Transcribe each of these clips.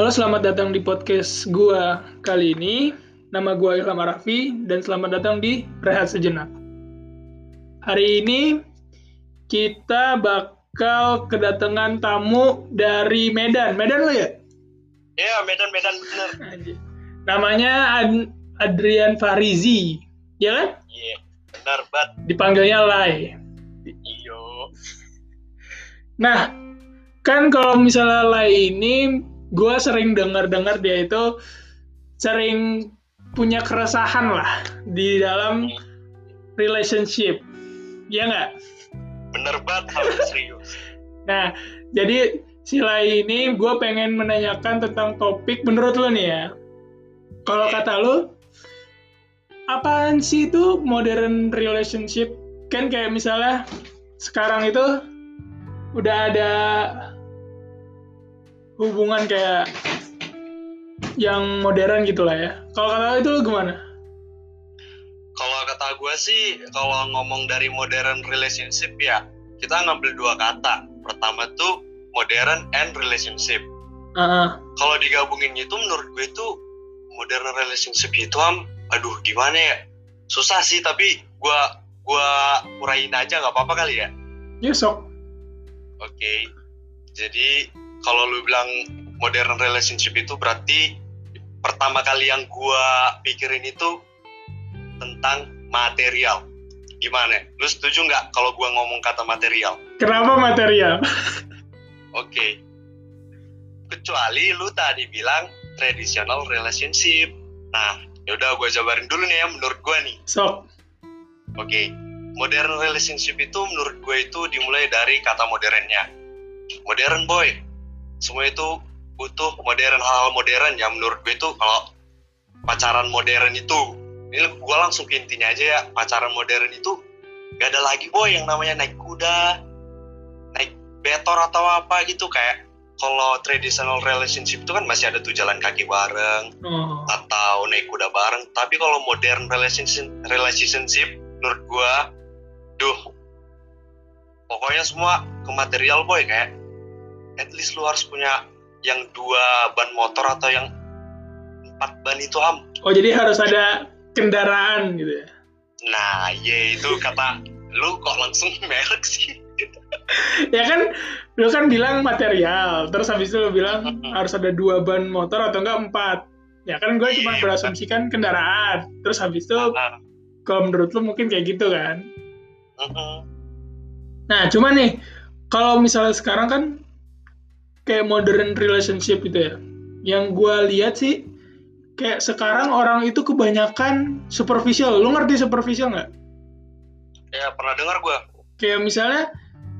Halo, selamat datang di podcast gua kali ini. Nama gua Ilham Arafi dan selamat datang di Rehat Sejenak. Hari ini kita bakal kedatangan tamu dari Medan. Medan lo ya? Iya, Medan Medan bener. Namanya Ad- Adrian Farizi, ya kan? Iya, benar banget. Dipanggilnya Lai. Iyo. Nah, kan kalau misalnya Lai ini, gue sering dengar-dengar dia itu sering punya keresahan lah di dalam relationship. Ya nggak? Bener banget harus serius. Nah, jadi si Lai ini gue pengen menanyakan tentang topik menurut lo nih ya. Kalau kata lo, apaan sih itu modern relationship? Kan kayak misalnya sekarang itu udah ada hubungan kayak yang modern gitu lah ya. Kalau kata itu lo gimana? Kalau kata gue sih, kalau ngomong dari modern relationship ya, kita ngambil dua kata. Pertama tuh modern and relationship. Ah, Kalau digabungin itu menurut gue itu modern relationship itu am, aduh gimana ya? Susah sih tapi gua gua urain aja nggak apa-apa kali ya. ya sok. Oke. Jadi kalau lu bilang modern relationship itu berarti pertama kali yang gua pikirin itu tentang material. Gimana? Lu setuju nggak kalau gua ngomong kata material? Kenapa material? Oke. Kecuali lu tadi bilang traditional relationship. Nah, yaudah gua jabarin dulu nih ya menurut gua nih. Sok. Oke, modern relationship itu menurut gue itu dimulai dari kata modernnya. Modern boy, semua itu butuh modern hal-hal modern ya menurut gue itu kalau pacaran modern itu, ini gue langsung ke intinya aja ya, pacaran modern itu gak ada lagi boy yang namanya naik kuda, naik betor atau apa gitu kayak kalau traditional relationship itu kan masih ada tuh jalan kaki bareng, Oh. atau naik kuda bareng. Tapi kalau modern relationship, relationship menurut gua, duh, pokoknya semua ke material boy kayak, at least lu harus punya yang dua ban motor atau yang empat ban itu am. Oh jadi harus ada kendaraan gitu ya? Nah, ya itu kata lu kok langsung merek sih. Ya kan, lu kan bilang material, terus habis itu lu bilang harus ada dua ban motor atau enggak empat. Ya kan gue cuma Iya. berasumsikan kendaraan, terus habis itu kalau menurut lu mungkin kayak gitu kan? Nah cuma nih, kalau misalnya sekarang kan kayak modern relationship gitu ya, yang gue lihat sih kayak sekarang orang itu kebanyakan superficial. Lu ngerti superficial nggak? Ya pernah dengar gua. kayak misalnya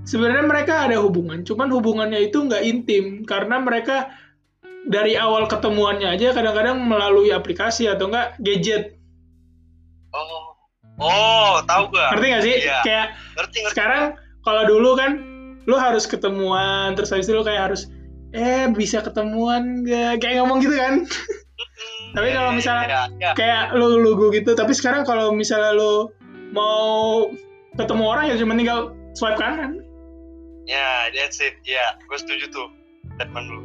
sebenarnya mereka ada hubungan, cuman hubungannya itu nggak intim karena mereka dari awal ketemuannya aja kadang-kadang melalui aplikasi atau enggak gadget. Oh, oh, tahu gua. Ngerti nggak sih? Iya. Kayak Ngerti ngerti. sekarang kalau dulu kan lu harus ketemuan terus habis itu lu kayak harus eh bisa ketemuan nggak kayak ngomong gitu kan. Tapi kalau Ya, misalnya- ya, ya. kayak lu lugu gitu tapi sekarang kalau misalnya lu mau ketemu orang ya cuma tinggal swipe kanan Ya, that's it. Ya, gue setuju tuh statement lu.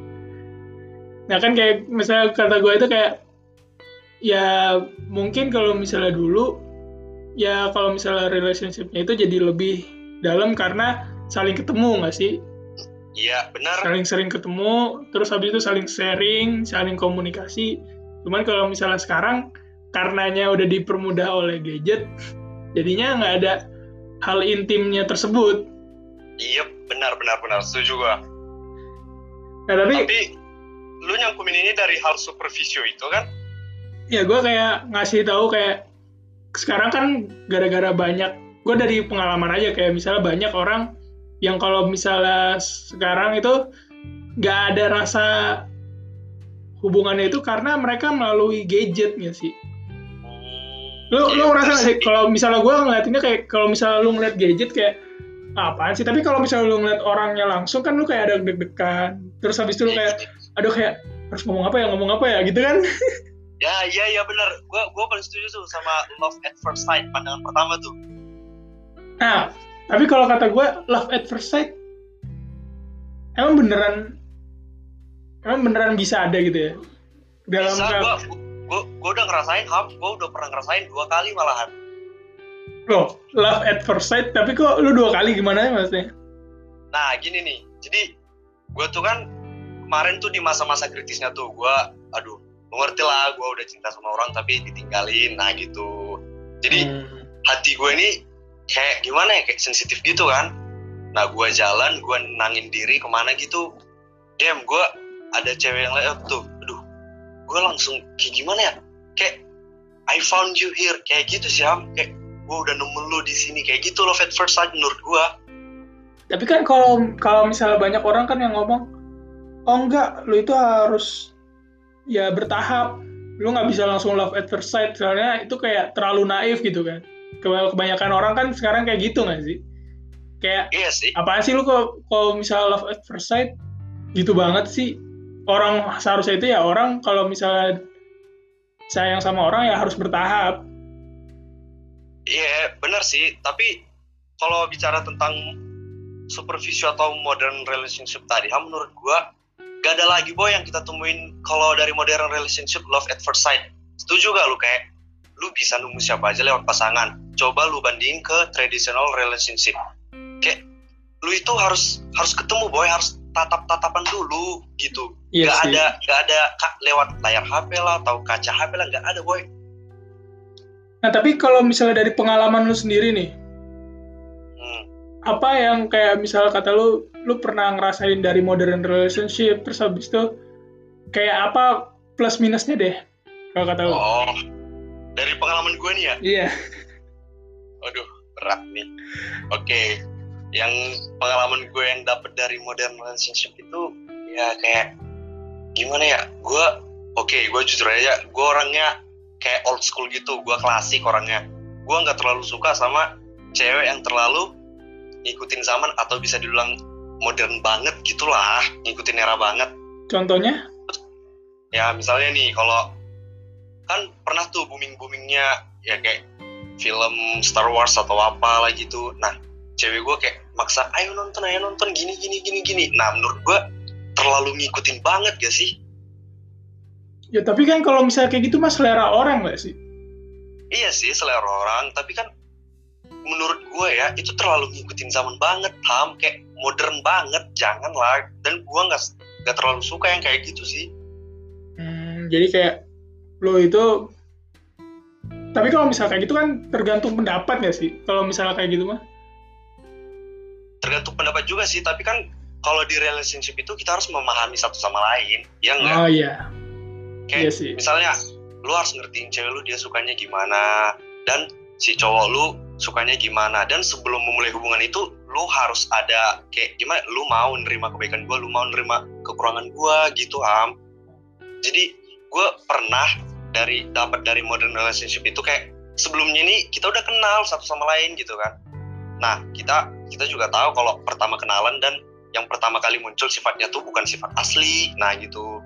Nah kan kayak misalnya kata gue itu kayak ya mungkin kalau misalnya dulu ya kalau misalnya relationshipnya itu jadi lebih dalam karena saling ketemu nggak sih Iya, benar. saling sering ketemu terus habis itu saling sharing saling komunikasi cuman kalau misalnya sekarang karenanya udah dipermudah oleh gadget jadinya nggak ada hal intimnya tersebut Iya, benar, benar, benar. Setuju gua. nah tapi Tapi lu nyangkumin ini dari hal supervisio itu kan? ya gue kayak ngasih tahu kayak sekarang kan gara-gara banyak gue dari pengalaman aja kayak misalnya banyak orang yang kalau misalnya sekarang itu nggak ada rasa hubungannya itu karena mereka melalui gadget nggak sih. Lu Iya, lu ngerasa nggak sih kalau misalnya gue ngeliatinnya kayak kalau misalnya lu ngeliat gadget kayak "Ah, apaan sih? Tapi kalau misalnya lu ngeliat orangnya langsung kan lu kayak ada deg-degan. Terus habis itu lu kayak aduh kayak harus ngomong apa ya ngomong apa ya gitu kan? Ya, iya, iya benar. Gua gua paling setuju tuh sama love at first sight, pandangan pertama tuh. Nah, tapi kalau kata gue love at first sight emang beneran emang beneran bisa ada gitu ya? Dalam bisa gua, gua, gua udah ngerasain ham. Gua udah pernah ngerasain dua kali malahan. Loh love at first sight tapi kok lu dua kali gimana ya maksudnya? Nah gini nih. Jadi gua tuh kan kemarin tuh di masa-masa kritisnya tuh gua aduh ngerti lah gua udah cinta sama orang tapi ditinggalin nah gitu. Jadi Hmm. hati gue ini kayak gimana ya kayak sensitif gitu kan. Nah gue jalan gue nangin diri ke mana gitu. Damn gue ada cewek yang lewat tuh. Aduh gue langsung kayak gimana ya? Kayak I found you here. Kayak gitu sih Ham kayak gue udah nemu lu di sini. Kayak gitu loh at first sight menurut gue tapi kan kalau kalau misalnya banyak orang kan yang ngomong oh enggak lu itu harus ya bertahap. Lu nggak bisa langsung love at first sight. Soalnya itu kayak terlalu naif gitu kan kebanyakan orang kan sekarang kayak gitu nggak sih? Kayak iya sih. apaan sih lu kalau kalau misalnya love at first sight? Gitu banget sih. Orang seharusnya itu ya orang kalau misalnya sayang sama orang ya harus bertahap. Iya benar sih. Tapi kalau bicara tentang superficial atau modern relationship tadi Ham menurut gue gak ada lagi boy yang kita temuin kalau dari modern relationship love at first sight. Setuju gak lu kayak lu bisa nemu siapa aja lewat pasangan coba lu bandingin ke traditional relationship. Kayak lu itu harus harus ketemu boy. Harus tatap tatapan dulu gitu. Iya gak sih. ada gak ada lewat layar HP lah atau kaca HP lah gak ada boy. Nah tapi kalau misalnya dari pengalaman lu sendiri nih hmm. apa yang kayak misalnya kata lu lu pernah ngerasain dari modern relationship terus habis itu kayak apa plus minusnya deh kalau kata lu? Oh dari pengalaman gue nih ya? Iya Aduh, berat nih. Oke, yang pengalaman gue yang dapet dari modern relationship itu ya kayak gimana ya? Gue, oke, gue jujur aja, gue orangnya kayak old school gitu, gue klasik orangnya. Gue nggak terlalu suka sama cewek yang terlalu ngikutin zaman atau bisa dibilang modern banget gitulah, ngikutin era banget. contohnya Ya misalnya nih, kalau kan pernah tuh booming boomingnya ya kayak film Star Wars atau apa lah gitu. Nah, cewek gue kayak maksa, ayo nonton, ayo nonton, gini, gini, gini, gini. Nah, menurut gue terlalu ngikutin banget gak sih? ya tapi kan kalau misalnya kayak gitu mas selera orang nggak sih Iya sih, selera orang. Tapi kan menurut gue ya, itu terlalu ngikutin zaman banget, Ham. Kayak modern banget, jangan lah. Dan gue nggak nggak terlalu suka yang kayak gitu sih. Hmm, jadi kayak lo itu tapi kalau misalnya kayak gitu kan tergantung pendapat ya sih? Kalau misalnya kayak gitu mah? Tergantung pendapat juga sih, tapi kan kalau di relationship itu kita harus memahami satu sama lain, ya enggak? oh iya. Kayak iya sih. misalnya lu harus ngertiin cewek lu dia sukanya gimana dan si cowok lu sukanya gimana dan sebelum memulai hubungan itu lu harus ada kayak gimana lu mau nerima kebaikan gua lu mau nerima kekurangan gua gitu am. Jadi gue pernah dari dapat dari modern relationship itu kayak sebelumnya ini kita udah kenal satu sama lain gitu kan nah kita kita juga tahu kalau pertama kenalan dan yang pertama kali muncul sifatnya tuh bukan sifat asli nah gitu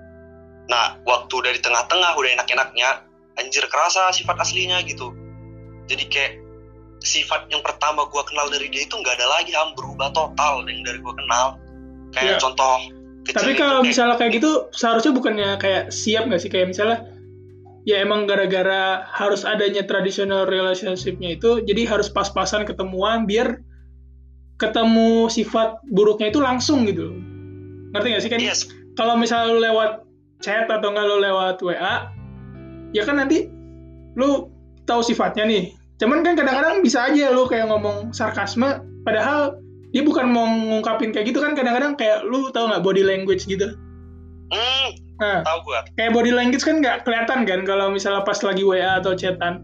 Nah, waktu dari tengah-tengah udah enak-enaknya, anjir kerasa sifat aslinya gitu. Jadi kayak sifat yang pertama gua kenal dari dia itu nggak ada lagi, am berubah total yang dari gua kenal. Ya. Kayak contoh kecil tapi kalau kayak- misalnya kayak gitu seharusnya bukannya kayak siap nggak sih kayak misalnya ya emang gara-gara harus adanya traditional relationship-nya itu jadi harus pas-pasan ketemuan biar ketemu sifat buruknya itu langsung gitu. Ngerti nggak sih kan Iya, kalau misalnya lu lewat chat atau nggak lu lewat WA ya kan nanti lu tahu sifatnya nih. Cuman kan kadang-kadang bisa aja lu kayak ngomong sarkasme padahal dia bukan mau ngungkapin kayak gitu kan kadang-kadang kayak lu tahu nggak body language gitu? Hmm, nah tahu gua. kayak body language kan nggak kelihatan kan kalau misalnya pas lagi WA atau chatan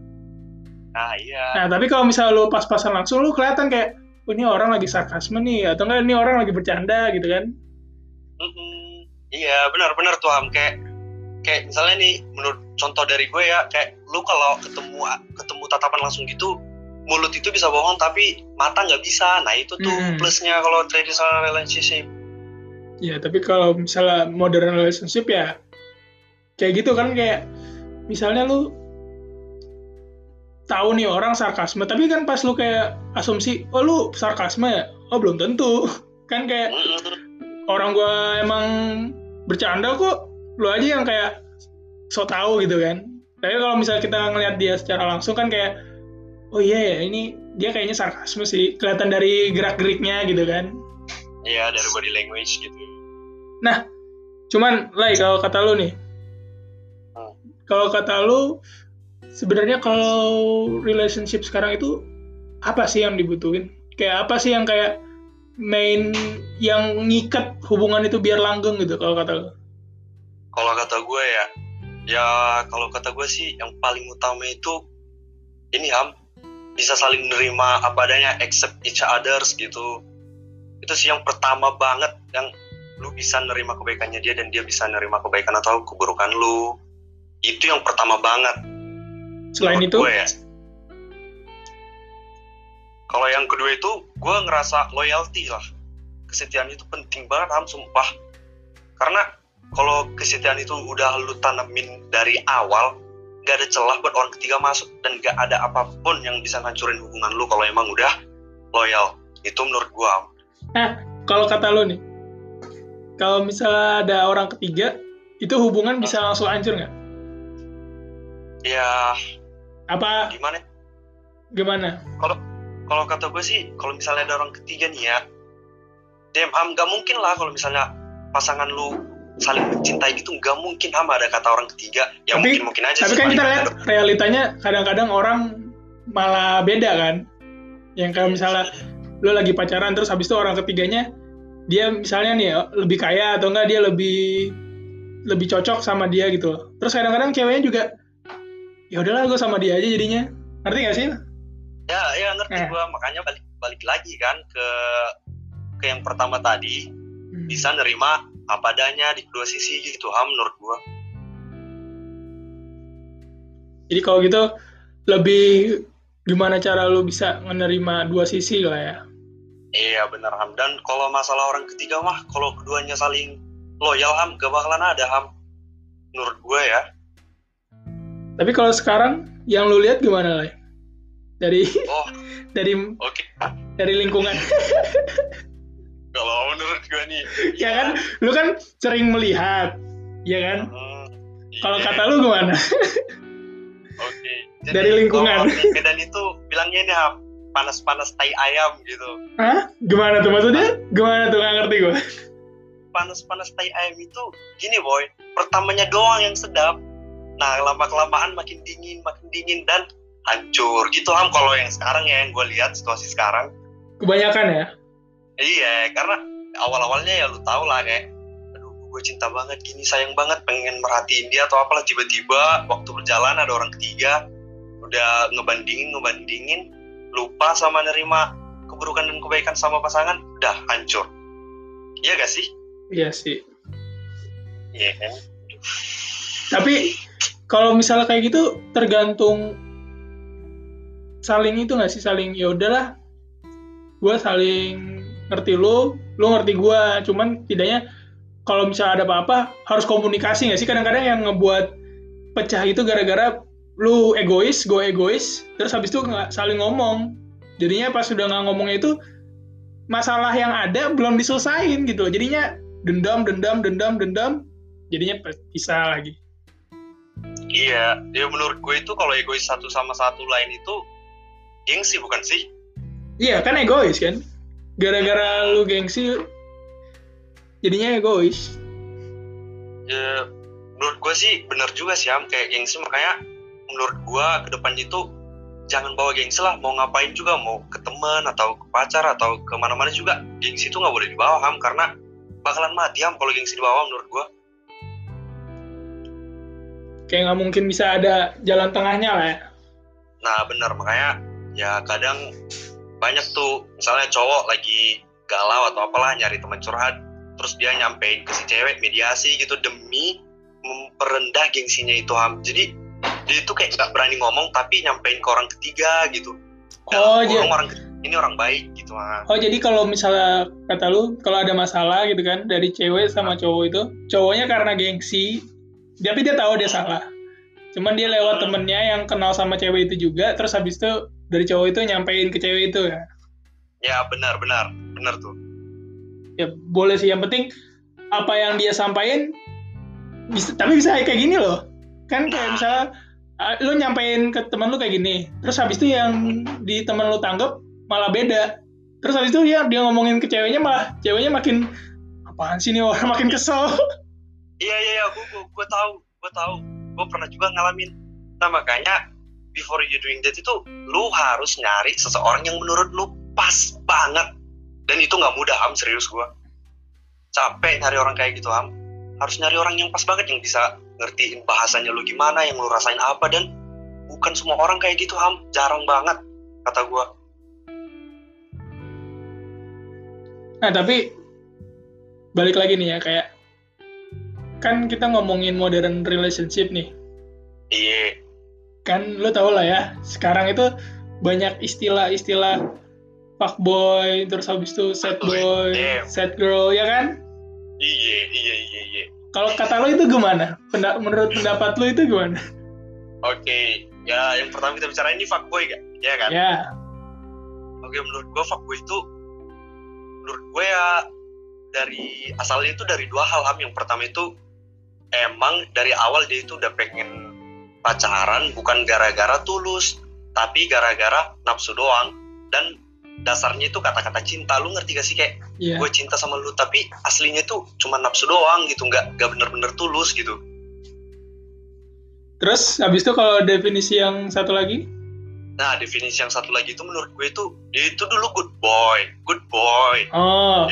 Nah, iya. nah tapi kalau misalnya lu pas-pasan langsung lu kelihatan kayak oh, ini orang lagi sarkasme nih atau enggak ini orang lagi bercanda gitu kan Mm-mm. Iya, benar-benar tuh am kayak kayak misalnya nih menurut contoh dari gue ya kayak lu kalau ketemu ketemu tatapan langsung gitu mulut itu bisa bohong tapi mata nggak bisa nah itu tuh Hmm. plusnya kalau traditional relationship Ya, tapi kalau misalnya modern relationship ya kayak gitu kan kayak misalnya lu tahu nih orang sarkasme, tapi kan pas lu kayak asumsi, oh lu sarkasme ya? Oh belum tentu. Kan kayak orang gua emang bercanda kok lu aja yang kayak so tau gitu kan tapi kalau misalnya kita ngelihat dia secara langsung kan kayak oh iya ya ini dia kayaknya sarkasme sih kelihatan dari gerak geriknya gitu kan iya dari body language gitu. Nah cuman lah kalau kata lu nih. Hmm. kalau kata lu sebenarnya kalau relationship sekarang itu apa sih yang dibutuhin? Kayak apa sih yang kayak main yang ngikat hubungan itu biar langgeng gitu kalau kata lu? Kalau kata gue ya ya kalau kata gue sih yang paling utama itu ini ham. Bisa saling menerima apa adanya accept each others gitu itu sih yang pertama banget yang lu bisa nerima kebaikannya dia dan dia bisa nerima kebaikan atau keburukan lu. Itu yang pertama banget. Selain menurut itu? gue ya. Kalau yang kedua itu gue ngerasa loyalty lah. Kesetiaan itu penting banget ham sumpah. Karena kalau kesetiaan itu udah lu tanamin dari awal gak ada celah buat orang ketiga masuk dan gak ada apa pun yang bisa ngancurin hubungan lu kalau emang udah loyal. Itu menurut gue. Nah kalau kata lu nih kalau misalnya ada orang ketiga itu hubungan bisa langsung hancur nggak? Ya apa? Gimana? Gimana? Kalau kalau kata gue sih kalau misalnya ada orang ketiga nih ya damn ham gak mungkin lah kalau misalnya pasangan lu saling mencintai gitu nggak mungkin ham ada kata orang ketiga. Ya Tapi- mungkin mungkin aja tapi sih kan kita lihat ada. realitanya kadang-kadang orang malah beda kan? Yang kayak misalnya lu lagi pacaran terus habis itu orang ketiganya dia misalnya nih lebih kaya atau enggak dia lebih lebih cocok sama dia gitu. Terus kadang-kadang ceweknya juga ya udahlah gue sama dia aja jadinya. Ngerti gak sih? Ya ya ngerti Eh. gue makanya balik balik lagi kan ke ke yang pertama tadi. Hmm. bisa nerima apa adanya di kedua sisi gitu ham menurut gue jadi kalau gitu lebih gimana cara lu bisa menerima dua sisi lah ya? Iya bener ham. Dan kalau masalah orang ketiga mah kalau keduanya saling loyal ham gak bakalan ada ham. Menurut gue ya. Tapi kalau sekarang yang lu lihat gimana lah dari oh. dari oke. dari lingkungan. Kalau menurut gue nih. Ya kan? Lu kan sering melihat ya kan? Hmm, kalau iya. kata lu gimana Oke. Dari lingkungan. Medan itu bilangnya ini panas-panas tai ayam gitu. Hah? gimana tuh maksudnya gimana tuh nggak ngerti gue Panas-panas tai ayam itu gini boy, pertamanya doang yang sedap. Nah lama kelamaan makin dingin, makin dingin dan hancur gitu Ham. Kalau yang sekarang ya yang gue lihat situasi sekarang. kebanyakan ya Iya, karena awal-awalnya ya lu tau lah kayak gue cinta banget gini sayang banget pengen merhatiin dia atau apalah. Tiba-tiba waktu berjalan ada orang ketiga udah ngebandingin ngebandingin lupa sama nerima keburukan dan kebaikan sama pasangan udah hancur. Iya gak sih? Iya sih. Iya kan? Tapi kalau misalnya kayak gitu tergantung saling itu nggak sih? Saling ya udahlah gue saling ngerti lu lu ngerti gue cuman tidaknya kalau misalnya ada apa-apa harus komunikasi nggak sih? Kadang-kadang yang ngebuat pecah itu gara-gara lu egois gue egois terus habis itu nggak saling ngomong. Jadinya pas sudah nggak ngomongnya itu masalah yang ada belum diselesain gitu jadinya dendam dendam dendam dendam jadinya pisah lagi. Iya ya menurut gue itu kalau egois satu sama satu lain itu gengsi bukan sih? Iya kan egois kan. Gara-gara lu gengsi jadinya egois. ya menurut gue sih bener juga sih Am. Kayak gengsi makanya menurut gue ke depan itu jangan bawa gengsi lah. Mau ngapain juga? Mau ke teman atau ke pacar atau ke mana-mana juga gengsi itu nggak boleh dibawa Ham karena bakalan mati Ham kalau gengsi dibawa menurut gue Kayak nggak mungkin bisa ada jalan tengahnya lah ya. nah bener makanya ya kadang banyak tuh misalnya cowok lagi galau atau apalah nyari teman curhat terus dia nyampein ke si cewek mediasi gitu demi memperendah gengsinya itu Ham jadi dia itu kayak nggak berani ngomong tapi nyampein ke orang ketiga gitu Oh, Dalam jadi, kurung orang ini orang baik gitu ah. oh jadi kalau misalnya kata lu kalau ada masalah gitu kan dari cewek sama cowok itu, cowoknya karena gengsi, tapi dia tahu dia salah. Cuman dia lewat temennya yang kenal sama cewek itu juga, terus habis itu dari cowok itu nyampein ke cewek itu ya. ya benar benar benar tuh Ya boleh sih, yang penting apa yang dia sampaikan bisa tapi bisa kayak gini loh. Kan kayak misalnya lu nyampein ke teman lu kayak gini terus habis itu yang di teman lu tanggap malah beda. Terus habis itu ya dia ngomongin ke ceweknya malah ceweknya makin apaan sih nih orang? Makin kesel. Iya iya iya. Gue gue tahu gue tahu. Gue pernah juga ngalamin. Nah makanya before you doing that itu lu harus nyari seseorang yang menurut lu pas banget dan itu nggak mudah am serius gue capek nyari orang kayak gitu am. Harus nyari orang yang pas banget yang bisa ngertiin bahasanya lu gimana yang lu rasain apa dan bukan semua orang kayak gitu ham jarang banget kata gue nah tapi balik lagi nih ya kayak kan kita ngomongin modern relationship nih. Iya. Kan lu tau lah ya sekarang itu banyak istilah-istilah fuckboy terus habis itu sad boy Damn. sad girl ya kan? Iya iya iya iya. Kalau kata lo itu gimana? Penda- menurut pendapat lo itu gimana? Oke ya yang pertama kita bicara ini fuckboy gak ya kan? Ya. Oke menurut gue fuckboy itu menurut gue ya dari asalnya itu dari dua hal ham. Yang pertama itu emang dari awal dia itu udah pengen pacaran bukan gara-gara tulus tapi gara-gara nafsu doang. Dan dasarnya itu kata-kata cinta. Lu ngerti gak sih? Kayak Iya. gue cinta sama lu tapi aslinya tuh cuma nafsu doang gitu. Nggak nggak bener-bener tulus gitu. Terus habis itu kalau definisi yang satu lagi? Nah definisi yang satu lagi itu menurut gue itu dia itu dulu good boy good boy. Oh.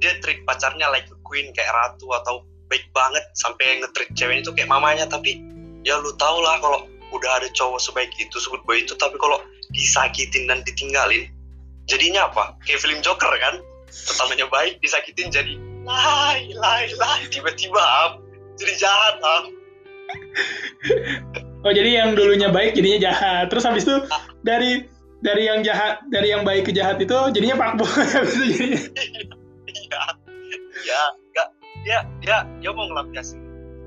Dia treat pacarnya like a queen kayak ratu atau baik banget. Sampai nge-treat ceweknya itu kayak mamanya. Tapi ya lu tau lah kalau udah ada cowok sebaik itu sebut boy itu tapi kalau disakitin dan ditinggalin jadinya apa? Kayak film Joker kan? Pertamanya baik disakitin jadi lai lai lai tiba-tiba am jadi jahat am. Oh jadi yang dulunya baik jadinya jahat. Terus habis itu dari dari yang jahat dari yang baik ke jahat itu jadinya fuckboy habis itu jadinya iya. Iya nggak dia dia dia mau ngelampiasin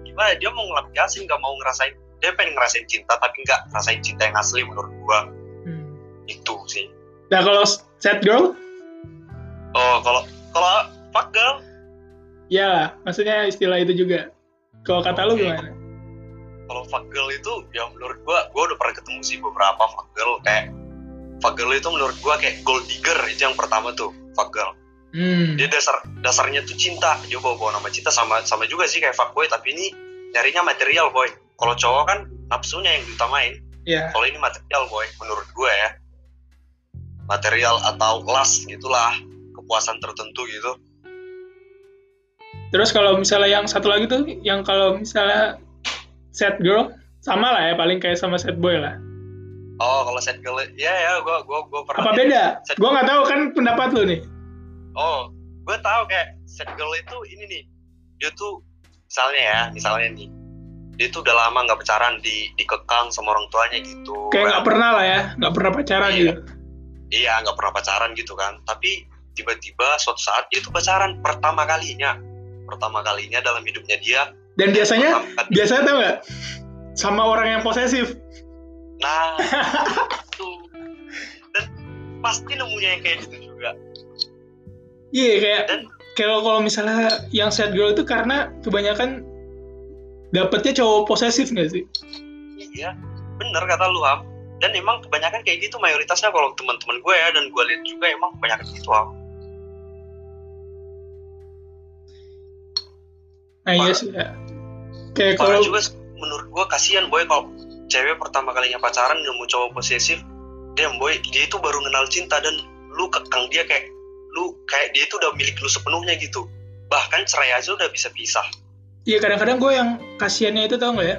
gimana? Dia mau ngelampiasin nggak mau ngerasain. Dia pengen ngerasain cinta tapi nggak ngerasain cinta yang asli menurut gua. Hmm. itu sih nah kalau sad girl? Oh kalau kalau fuck girl? Ya maksudnya istilah itu juga. Kalau kata lu Oke. gimana? Kalau fuck girl itu ya menurut gua gua udah pernah ketemu sih beberapa fuck girl. Kayak fuck girl itu menurut gua kayak gold digger itu yang pertama tuh fuck girl. Hmm. dia dasar dasarnya tuh cinta. Dia bawa bawa nama cinta sama sama juga sih kayak fuckboy tapi ini nyarinya material boy. Kalau cowok kan nafsunya yang diutamain. Ya. Kalau ini material boy menurut gue ya material atau lust gitulah kepuasan tertentu gitu Terus kalau misalnya yang satu lagi tuh, yang kalau misalnya sad girl, sama lah ya, paling kayak sama sad boy lah. oh kalau set girl ya ya gue gue gue pernah Apa beda? Gue nggak tahu kan pendapat lu nih. oh gue tahu kayak set girl itu ini nih dia tuh misalnya ya misalnya nih dia tuh udah lama nggak pacaran di dikekang sama orang tuanya gitu Kayak nggak pernah lah ya, nggak pernah pacaran Iya. gitu. Iya nggak pernah pacaran gitu kan. Tapi tiba-tiba suatu saat dia tuh pacaran pertama kalinya. Pertama kalinya dalam hidupnya dia. Dan biasanya, biasanya tau nggak? Sama orang yang posesif. nah itu. Dan pasti nemunya yang kayak gitu juga. Iya kayak Dan- kalau kalau misalnya yang sad girl itu karena kebanyakan dapetnya cowok posesif nggak sih? iya bener kata lu Ham dan emang kebanyakan kayak gitu mayoritasnya kalau teman-teman gue ya dan gue lihat juga emang kebanyakan gitu Ham Nah iya sih ya. Kayak kalau juga menurut gue kasihan boy kalau cewek pertama kalinya pacaran nemu cowok posesif damn boy dia itu baru kenal cinta dan lu kekang dia kayak lu kayak dia itu udah milik lu sepenuhnya gitu bahkan cerai aja udah bisa pisah Iya kadang-kadang gue yang kasihannya itu tau nggak ya?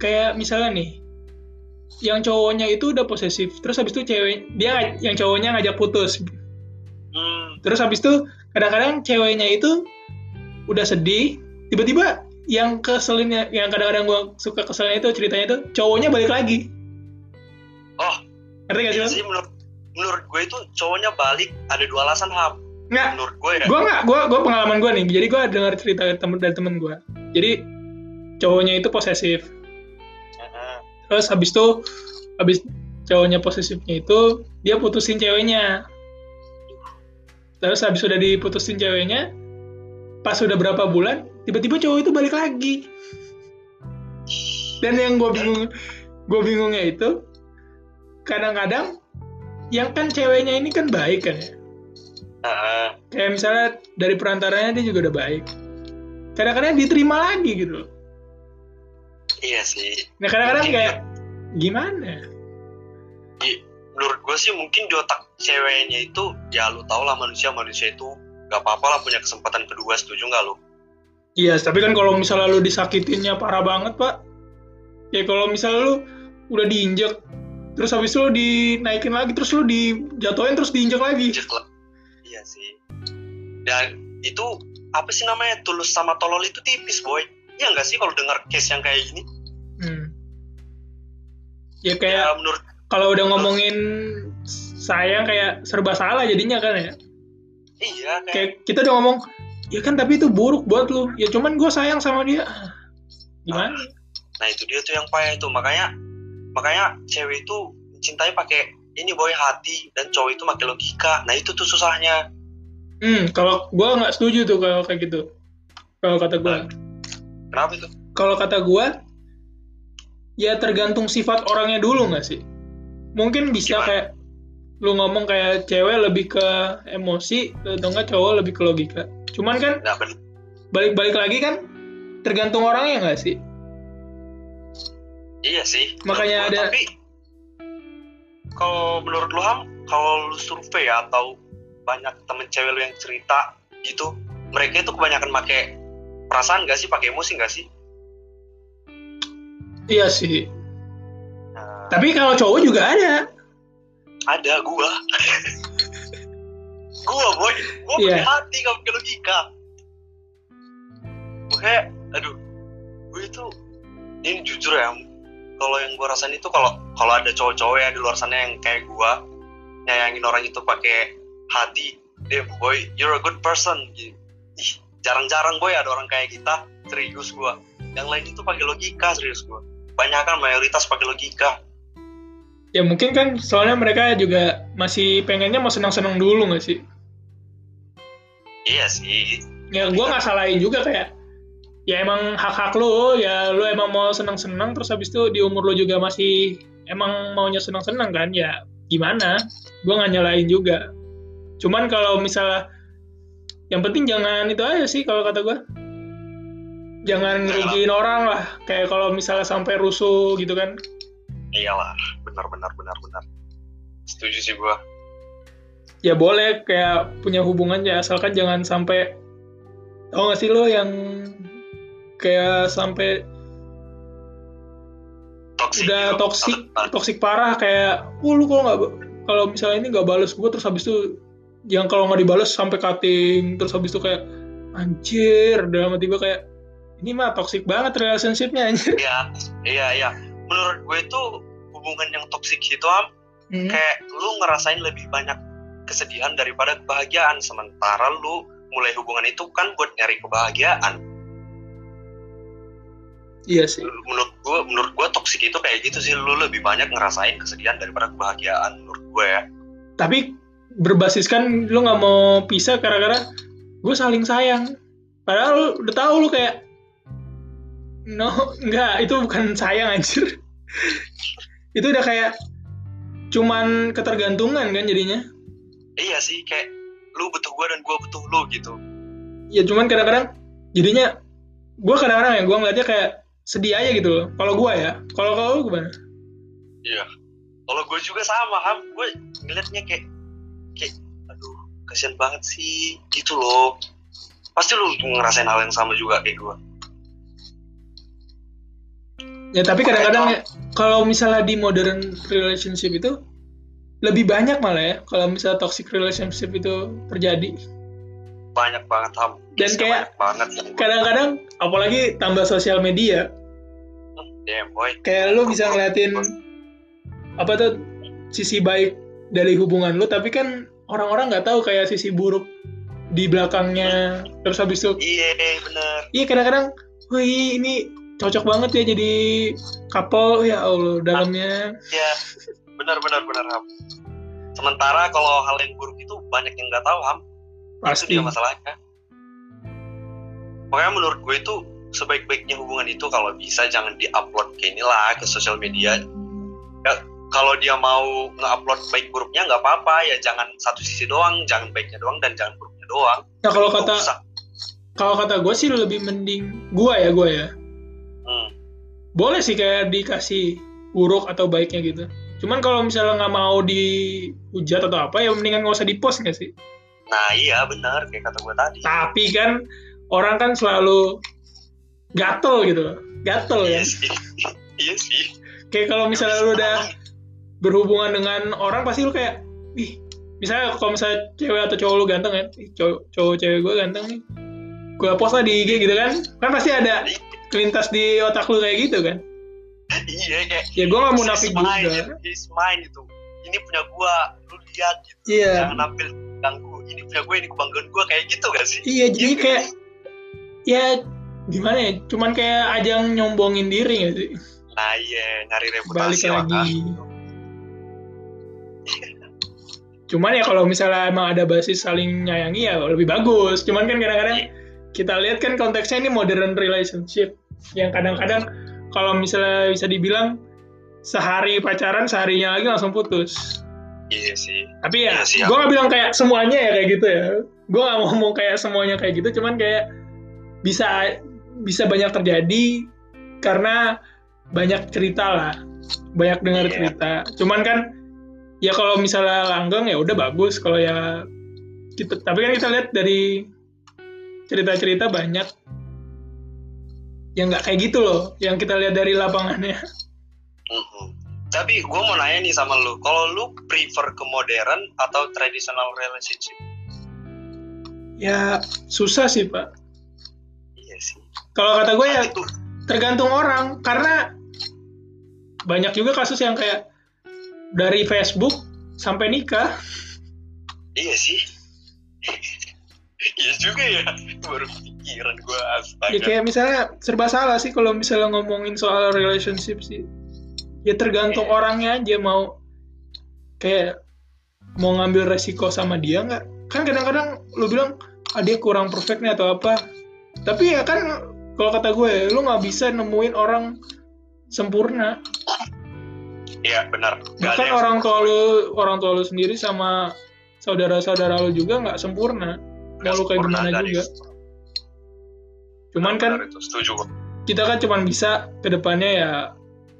Kayak misalnya nih, yang cowoknya itu udah posesif, terus habis itu cewek dia yang cowoknya ngajak putus, hmm, terus habis itu kadang-kadang ceweknya itu udah sedih, tiba-tiba yang keselinnya, yang kadang-kadang gue suka keselnya itu ceritanya itu cowoknya balik lagi, oh. Ngerti gak sih? sih menurut menurut gue itu cowoknya balik ada dua alasan ham. Nggak, menurut gue ya. Gue nggak, gue gue pengalaman gue nih, jadi gue dengar cerita dari temen dari temen gue, jadi cowoknya itu posesif. Terus habis itu habis cowoknya posesifnya itu dia putusin ceweknya. Terus habis udah diputusin ceweknya pas sudah berapa bulan tiba-tiba cowok itu balik lagi. Dan yang gue bingung gue bingungnya itu kadang-kadang yang kan ceweknya ini kan baik kan ya? Kayak misalnya dari perantaranya dia juga udah baik. Kadang-kadang diterima lagi gitu loh iya sih nah kadang-kadang kayak gimana I- menurut gue sih mungkin di otak ceweknya itu ya lu tau lah manusia manusia itu gak apa-apa lah punya kesempatan kedua setuju nggak lu Iya, tapi kan kalau misalnya lu disakitinnya parah banget, Pak. Ya kalau misalnya lu udah diinjek, terus habis lu dinaikin lagi, terus lu dijatuhin, terus diinjek lagi. Injek lah. iya sih dan itu apa sih namanya tulus sama tolol itu tipis boy Iya nggak sih kalau dengar case yang kayak gini Hmm. Ya ya kayak menurut kalau udah ngomongin sayang kayak serba salah jadinya kan ya. iya kayak Kayak kita udah ngomong, ya kan tapi itu buruk buat lu. Ya cuman gue sayang sama dia. Ah, Gimana? nah itu dia tuh yang payah itu makanya makanya cewek itu mencintai pakai ini boy hati dan cowok itu pakai logika nah itu tuh susahnya Hmm, kalau gue nggak setuju tuh kalau kayak gitu. Kalau kata gue. Kenapa itu? Kalau kata gua ya tergantung sifat orangnya dulu nggak sih? Mungkin bisa Gimana? kayak lu ngomong kayak cewek lebih ke emosi atau enggak cowok lebih ke logika. Cuman kan balik-balik lagi kan tergantung orangnya nggak sih? Iya sih Makanya Menurut ada- tapi kalau menurut lu ham kalau lu survei ya, atau banyak temen cewek lu yang cerita gitu mereka itu kebanyakan pakai perasaan gak sih? Pakai emosi gak sih? Iya sih. Nah, tapi kalau cowok juga ada. Ada gua. Gua boy. Gua Iya. pakai hati gak pakai logika. Makanya aduh. Gue itu ini jujur ya kalau yang gua rasain itu kalau kalau ada cowok-cowok ya di luar sana yang kayak gua nyayangin orang itu pakai hati damn boy you're a good person Gitu. Jarang-jarang boy ada orang kayak kita serius gua yang lain itu pakai logika serius gua banyak kan mayoritas pakai logika. Ya mungkin kan soalnya mereka juga masih pengennya mau senang-senang dulu nggak sih? Iya sih. Ya gua nggak salahin juga kayak ya emang hak-hak lo ya lo emang mau senang-senang terus habis itu di umur lo juga masih emang maunya senang-senang kan ya gimana? Gua nggak nyalain juga. Cuman kalau misalnya yang penting jangan itu aja sih kalau kata gua. Jangan ngerugiin orang lah. Kayak kalau misalnya sampai rusuh gitu kan. Iyalah benar benar benar benar. Setuju sih gua. Ya boleh kayak punya hubungan ya. Asalkan jangan sampai tau gak sih lo yang kayak sampai toxic udah gitu. toksik Atau- toksik parah kayak oh lu kalau nggak kalau misalnya ini nggak balas gue terus habis itu yang kalau nggak dibales sampai cutting terus habis itu kayak anjir dalam hati gue kayak ini mah toksik banget relationshipnya anjir. Iya iya iya. Menurut gue itu hubungan yang toksik itu am Hmm. kayak lu ngerasain lebih banyak kesedihan daripada kebahagiaan. Sementara lu mulai hubungan itu kan buat nyari kebahagiaan. Iya sih. Menurut gue menurut gue toksik itu kayak gitu sih. Lu lebih banyak ngerasain kesedihan daripada kebahagiaan menurut gue ya. Tapi berbasiskan lu nggak mau pisah gara-gara gue saling sayang. Padahal lu udah tahu lu kayak no nggak itu bukan sayang anjir. Itu udah kayak cuman ketergantungan kan jadinya. Iya sih kayak lu butuh gue dan gue butuh lu gitu. Ya cuman kadang-kadang jadinya gue kadang-kadang ya gue ngeliatnya kayak sedih aja gitu loh. Kalau gue ya kalau kalau lu gimana? Iya. Kalau gue juga sama, Ham. Gue ngeliatnya kayak, kayak, aduh, kasihan banget sih, gitu loh. Pasti lu ngerasain hal yang sama juga kayak gue. ya tapi kadang-kadang ya, kalau misalnya di modern relationship itu lebih banyak malah ya kalau misalnya toxic relationship itu terjadi Banyak banget, Ham. Dan kayak- banyak banget. kadang-kadang apalagi tambah sosial media Damn, boy. kayak lu bisa ngeliatin apa tuh sisi baik dari hubungan lu tapi kan orang-orang nggak tahu kayak sisi buruk di belakangnya terus habis itu Iya, bener. iya kadang-kadang wih ini cocok banget ya jadi couple ya Allah dalamnya Iya, benar, benar, benar, Ham. Sementara kalau hal yang buruk itu banyak yang nggak tahu, Ham. Itu pasti dia masalahnya. makanya menurut gue itu sebaik-baiknya hubungan itu kalau bisa jangan diupload ke inilah ke sosial media ya, kalau dia mau nge-upload baik buruknya nggak apa-apa. Ya jangan satu sisi doang. Jangan baiknya doang dan jangan buruknya doang. Nah kalau kata kalau kata gue sih lebih mending gue ya gue ya. Hmm, Boleh sih kayak dikasih buruk atau baiknya gitu. Cuman kalau misalnya nggak mau dihujat atau apa ya mendingan nggak usah dipost nggak sih. nah iya benar. Kayak kata gue tadi. Tapi kan orang kan selalu gatel gitu, gatel iya ya. sih. Iya sih. Kayak kalau misalnya lu udah berhubungan dengan orang pasti lu kayak, ih, misalnya kalau misalnya cewek atau cowok lu ganteng ya, ih, cowok, cowok cewek gue ganteng nih, gue post lah di IG gitu kan, kan pasti ada kelintas di otak lu kayak gitu kan. iya kayak Ya gue gak he's mine, juga. he's mine itu ini punya gua lu lihat gitu Iya. jangan ambil ganggu ini punya gue ini kebanggaan gue kayak gitu gak sih Iya, jadi Iya, kayak ya gimana ya? Cuman kayak ajang nyombongin diri gak sih? nah iya nyari Balik reputasi lah kan Cuman ya kalau misalnya emang ada basis saling nyayangi ya lebih bagus. Cuman kan kadang-kadang kita lihat kan konteksnya ini modern relationship yang kadang-kadang kalau misalnya bisa dibilang sehari pacaran seharinya lagi langsung putus. iya sih Tapi ya, Iya sih, gue gak bilang kayak semuanya ya kayak gitu ya. Gue gak mau ngomong kayak semuanya kayak gitu, cuman kayak bisa bisa banyak terjadi karena banyak cerita lah, banyak dengar Iya. cerita. Cuman kan ya kalau misalnya langgeng ya udah bagus. Kalau ya kita, tapi kan kita lihat dari cerita-cerita banyak yang nggak kayak gitu loh, yang kita lihat dari lapangannya. Tapi gue mau nanya nih sama lu kalau lu prefer ke modern atau traditional relationship Ya susah sih pak. iya sih Kalau kata gue ya tergantung orang karena banyak juga kasus yang kayak dari Facebook sampai nikah. Iya sih. Iya juga ya. Baru pikiran gue astaga. Ya kayak misalnya serba salah sih kalau misalnya ngomongin soal relationship sih. Ya tergantung Iya. orangnya aja mau kayak mau ngambil resiko sama dia nggak. Kan kadang-kadang lu bilang ah dia kurang perfect nih atau apa. Tapi ya kan kalau kata gue lu nggak bisa nemuin orang sempurna iya benar. Gak bahkan orang tua lu orang tua lu sendiri sama saudara-saudara lu juga nggak sempurna. Mau lu kayak gimana dari- juga. cuman kan itu, setuju kita kan cuman bisa ke depannya ya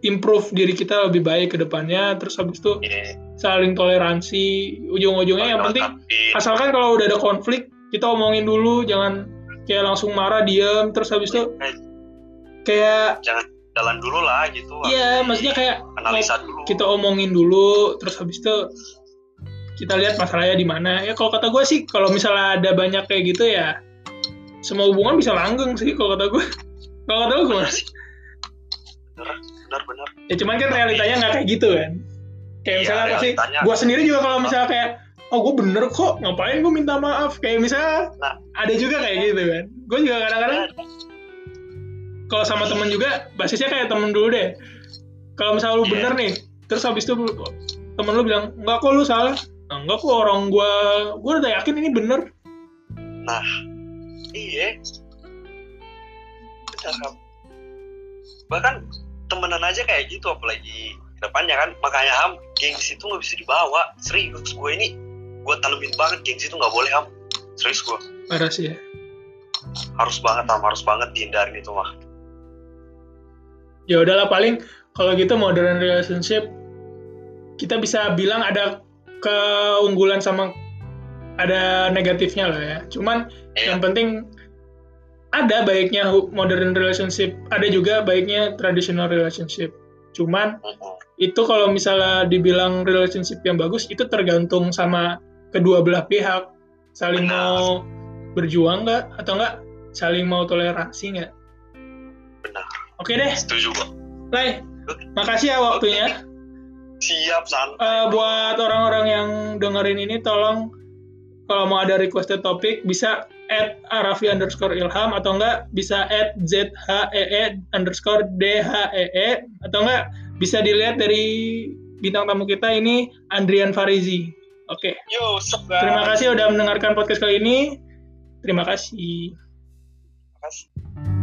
improve diri kita lebih baik ke depannya. Terus habis itu Iya, saling toleransi. Ujung-ujungnya yang penting Tapi- asalkan kalau udah ada konflik kita omongin dulu. Jangan kayak langsung marah diem. Terus habis itu eh, kayak jangan jalan dulu lah gitu iya maksudnya kayak analisa dulu. kita omongin dulu terus habis itu kita lihat masalahnya di mana. Ya kalau kata gue sih kalau misalnya ada banyak kayak gitu ya semua hubungan bisa langgeng sih kalau kata gue kalau kata lu gimana? sih. Benar benar benar ya cuman kan realitanya nggak kayak gitu kan. Kayak Iya, misalnya pasti realitanya. gue sendiri juga kalau misalnya kayak oh gue bener kok ngapain gue minta maaf? Kayak misalnya Nah. ada juga kayak gitu kan. Gue juga kadang-kadang kalau sama temen juga basisnya kayak temen dulu deh. Kalau misalnya lu Iya. bener nih terus habis itu temen lu bilang enggak kok lu salah. "Nah, enggak kok orang gua gua udah yakin ini bener. Nah iya. Benar bahkan temenan aja kayak gitu apalagi ke depannya kan. Makanya ham gengsi itu nggak bisa dibawa. Serius gue ini gue tanemin banget gengsi itu nggak boleh ham. Serius gue parah sih. Ya harus banget ham. Harus banget dihindarin itu mah ya udahlah paling kalau gitu modern relationship kita bisa bilang ada keunggulan sama ada negatifnya lah ya cuman Iya. yang penting ada baiknya modern relationship ada juga baiknya traditional relationship cuman Mhm. itu kalau misalnya dibilang relationship yang bagus itu tergantung sama kedua belah pihak saling Benar. mau berjuang nggak atau nggak saling mau toleransi nggak Benar. Oke deh. Setuju gue Lai makasih ya waktunya. Siap santai. Eh, buat orang-orang yang dengerin ini tolong kalau mau ada requested topik bisa add arafi underscore ilham atau enggak bisa add zhee underscore dhee atau enggak bisa dilihat dari bintang tamu kita ini Andrian Farizi. Oke. Yo sup, terima kasih udah mendengarkan podcast kali ini. Terima kasih. Makasih.